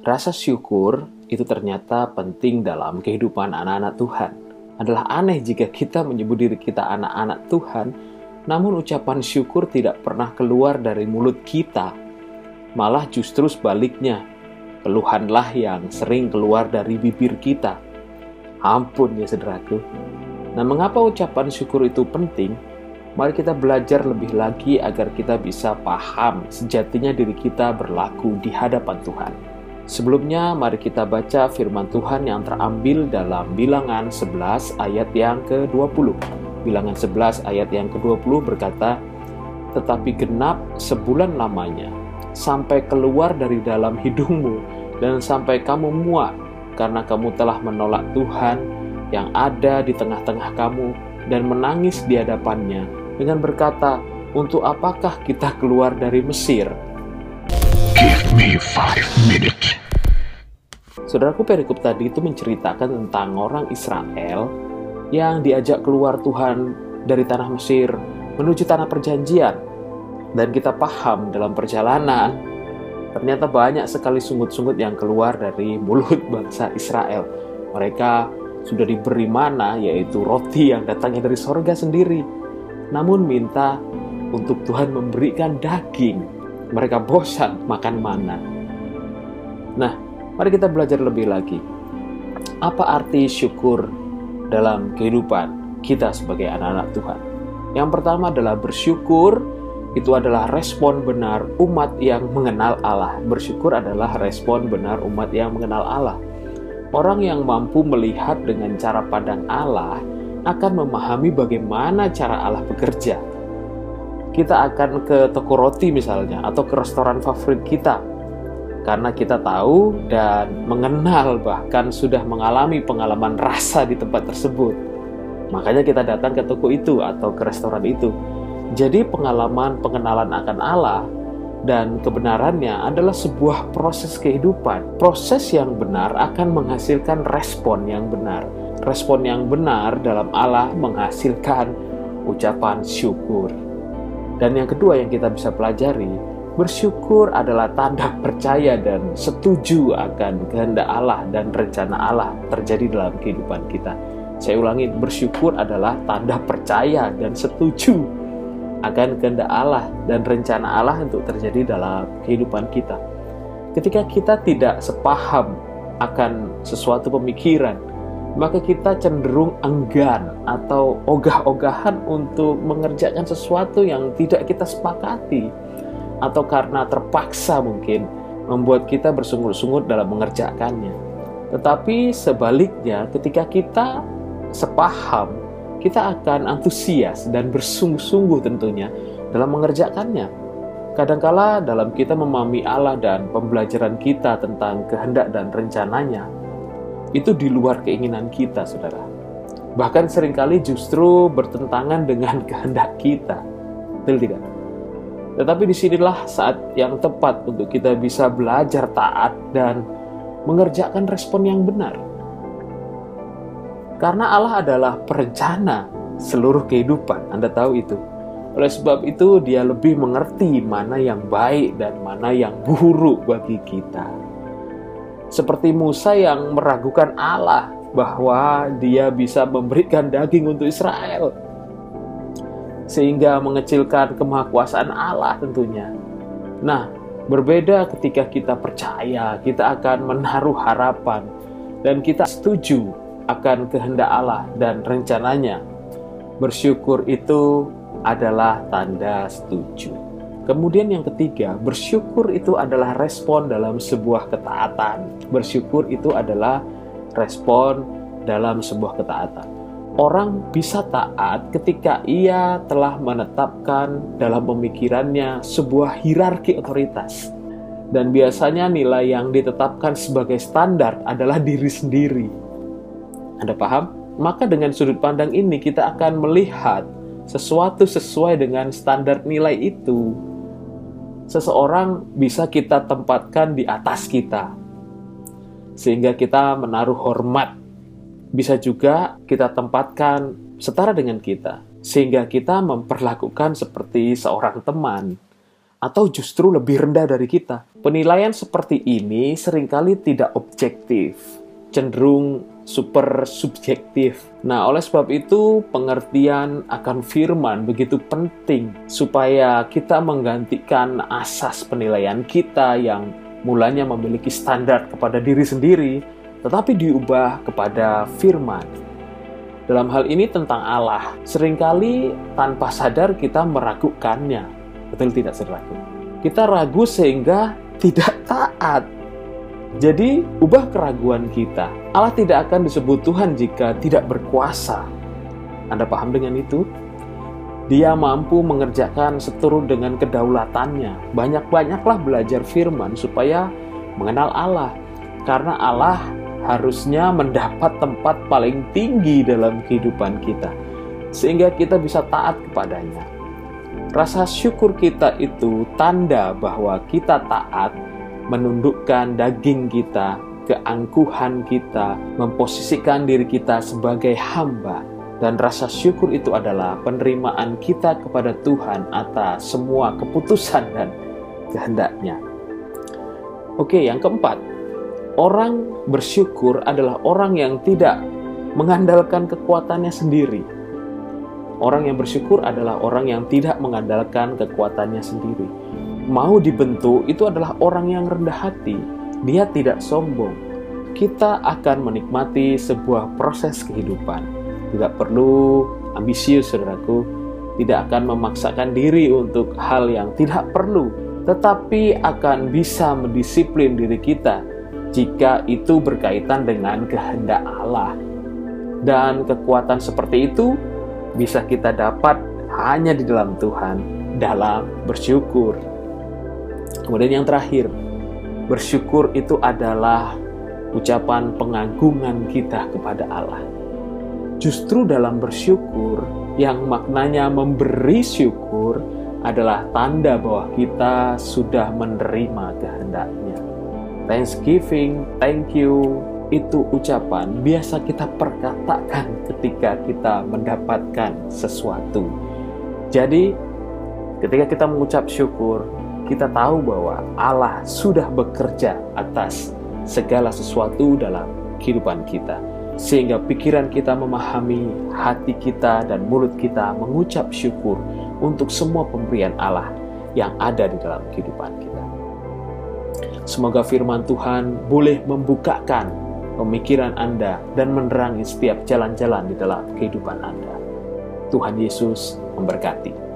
Rasa syukur itu ternyata penting dalam kehidupan anak-anak Tuhan. Adalah aneh jika kita menyebut diri kita anak-anak Tuhan, namun ucapan syukur tidak pernah keluar dari mulut kita. Malah justru sebaliknya, keluhanlah yang sering keluar dari bibir kita. Ampun ya saudaraku. Nah, mengapa ucapan syukur itu penting? Mari kita belajar lebih lagi agar kita bisa paham sejatinya diri kita berlaku di hadapan Tuhan. Sebelumnya, mari kita baca firman Tuhan yang terambil dalam bilangan 11 ayat yang ke-20. Bilangan 11 ayat yang ke-20 berkata, Tetapi genap sebulan lamanya, sampai keluar dari dalam hidungmu, dan sampai kamu muak, karena kamu telah menolak Tuhan yang ada di tengah-tengah kamu, dan menangis di hadapannya, dengan berkata, Untuk apakah kita keluar dari Mesir?' Me five minutes. Saudaraku perikop tadi itu menceritakan tentang orang Israel yang diajak keluar Tuhan dari tanah Mesir menuju tanah perjanjian. Dan kita paham dalam perjalanan ternyata banyak sekali sungut-sungut yang keluar dari mulut bangsa Israel. Mereka sudah diberi mana yaitu roti yang datangnya dari sorga sendiri. Namun minta untuk Tuhan memberikan daging mereka bosan makan mana. Nah, mari kita belajar lebih lagi. Apa arti syukur dalam kehidupan kita sebagai anak-anak Tuhan? Yang pertama adalah bersyukur itu adalah respon benar umat yang mengenal Allah. Bersyukur adalah respon benar umat yang mengenal Allah. Orang yang mampu melihat dengan cara pandang Allah akan memahami bagaimana cara Allah bekerja kita akan ke toko roti misalnya atau ke restoran favorit kita karena kita tahu dan mengenal bahkan sudah mengalami pengalaman rasa di tempat tersebut. Makanya kita datang ke toko itu atau ke restoran itu. Jadi pengalaman pengenalan akan Allah dan kebenarannya adalah sebuah proses kehidupan. Proses yang benar akan menghasilkan respon yang benar. Respon yang benar dalam Allah menghasilkan ucapan syukur. Dan yang kedua yang kita bisa pelajari, bersyukur adalah tanda percaya dan setuju akan kehendak Allah dan rencana Allah terjadi dalam kehidupan kita. Saya ulangi, bersyukur adalah tanda percaya dan setuju akan kehendak Allah dan rencana Allah untuk terjadi dalam kehidupan kita. Ketika kita tidak sepaham akan sesuatu pemikiran, maka kita cenderung enggan atau ogah-ogahan untuk mengerjakan sesuatu yang tidak kita sepakati atau karena terpaksa mungkin membuat kita bersungut-sungut dalam mengerjakannya. Tetapi sebaliknya ketika kita sepaham, kita akan antusias dan bersungguh-sungguh tentunya dalam mengerjakannya. Kadangkala dalam kita memahami Allah dan pembelajaran kita tentang kehendak dan rencananya, itu di luar keinginan kita, saudara. Bahkan sering kali justru bertentangan dengan kehendak kita. Betul tidak? Tetapi di sinilah saat yang tepat untuk kita bisa belajar taat dan mengerjakan respon yang benar. Karena Allah adalah perencana seluruh kehidupan, Anda tahu itu. Oleh sebab itu, Dia lebih mengerti mana yang baik dan mana yang buruk bagi kita seperti Musa yang meragukan Allah bahwa dia bisa memberikan daging untuk Israel sehingga mengecilkan kemahakuasaan Allah tentunya. Nah, berbeda ketika kita percaya, kita akan menaruh harapan dan kita setuju akan kehendak Allah dan rencananya. Bersyukur itu adalah tanda setuju. Kemudian yang ketiga, bersyukur itu adalah respon dalam sebuah ketaatan. Bersyukur itu adalah respon dalam sebuah ketaatan. Orang bisa taat ketika ia telah menetapkan dalam pemikirannya sebuah hierarki otoritas. Dan biasanya nilai yang ditetapkan sebagai standar adalah diri sendiri. Anda paham? Maka dengan sudut pandang ini kita akan melihat sesuatu sesuai dengan standar nilai itu seseorang bisa kita tempatkan di atas kita, sehingga kita menaruh hormat. Bisa juga kita tempatkan setara dengan kita, sehingga kita memperlakukan seperti seorang teman, atau justru lebih rendah dari kita. Penilaian seperti ini sering kali tidak objektif, cenderung super subjektif. Nah, oleh sebab itu, pengertian akan firman begitu penting supaya kita menggantikan asas penilaian kita yang mulanya memiliki standar kepada diri sendiri, tetapi diubah kepada firman. Dalam hal ini tentang Allah, sering kali tanpa sadar kita meragukannya. Betul tidak, saudaraku? Kita ragu sehingga tidak taat. Jadi, ubah keraguan kita. Allah tidak akan disebut Tuhan jika tidak berkuasa. Anda paham dengan itu? Dia mampu mengerjakan seturut dengan kedaulatannya. Banyak-banyaklah belajar firman supaya mengenal Allah. Karena Allah harusnya mendapat tempat paling tinggi dalam kehidupan kita. Sehingga kita bisa taat kepadanya. Rasa syukur kita itu tanda bahwa kita taat, menundukkan daging kita, keangkuhan kita, memposisikan diri kita sebagai hamba. Dan rasa syukur itu adalah penerimaan kita kepada Tuhan atas semua keputusan dan kehendaknya. Oke, yang keempat, orang bersyukur adalah orang yang tidak mengandalkan kekuatannya sendiri Orang yang bersyukur adalah orang yang tidak mengandalkan kekuatannya sendiri. Mau dibentuk itu adalah orang yang rendah hati. Dia tidak sombong. Kita akan menikmati sebuah proses kehidupan. Tidak perlu ambisius, saudaraku. Tidak akan memaksakan diri untuk hal yang tidak perlu, tetapi akan bisa mendisiplin diri kita jika itu berkaitan dengan kehendak Allah. Dan kekuatan seperti itu bisa kita dapat hanya di dalam Tuhan, dalam bersyukur. Kemudian yang terakhir, bersyukur itu adalah ucapan pengagungan kita kepada Allah. Justru dalam bersyukur, yang maknanya memberi syukur adalah tanda bahwa kita sudah menerima kehendaknya. Thanksgiving, thank you, itu ucapan biasa kita perkatakan ketika kita mendapatkan sesuatu. Jadi, ketika kita mengucap syukur, kita tahu bahwa Allah sudah bekerja atas segala sesuatu dalam kehidupan kita, sehingga pikiran kita memahami, hati kita dan mulut kita mengucap syukur untuk semua pemberian Allah yang ada di dalam kehidupan kita. Semoga firman Tuhan boleh membukakan pemikiran Anda, dan menerangi setiap jalan-jalan di dalam kehidupan Anda. Tuhan Yesus memberkati.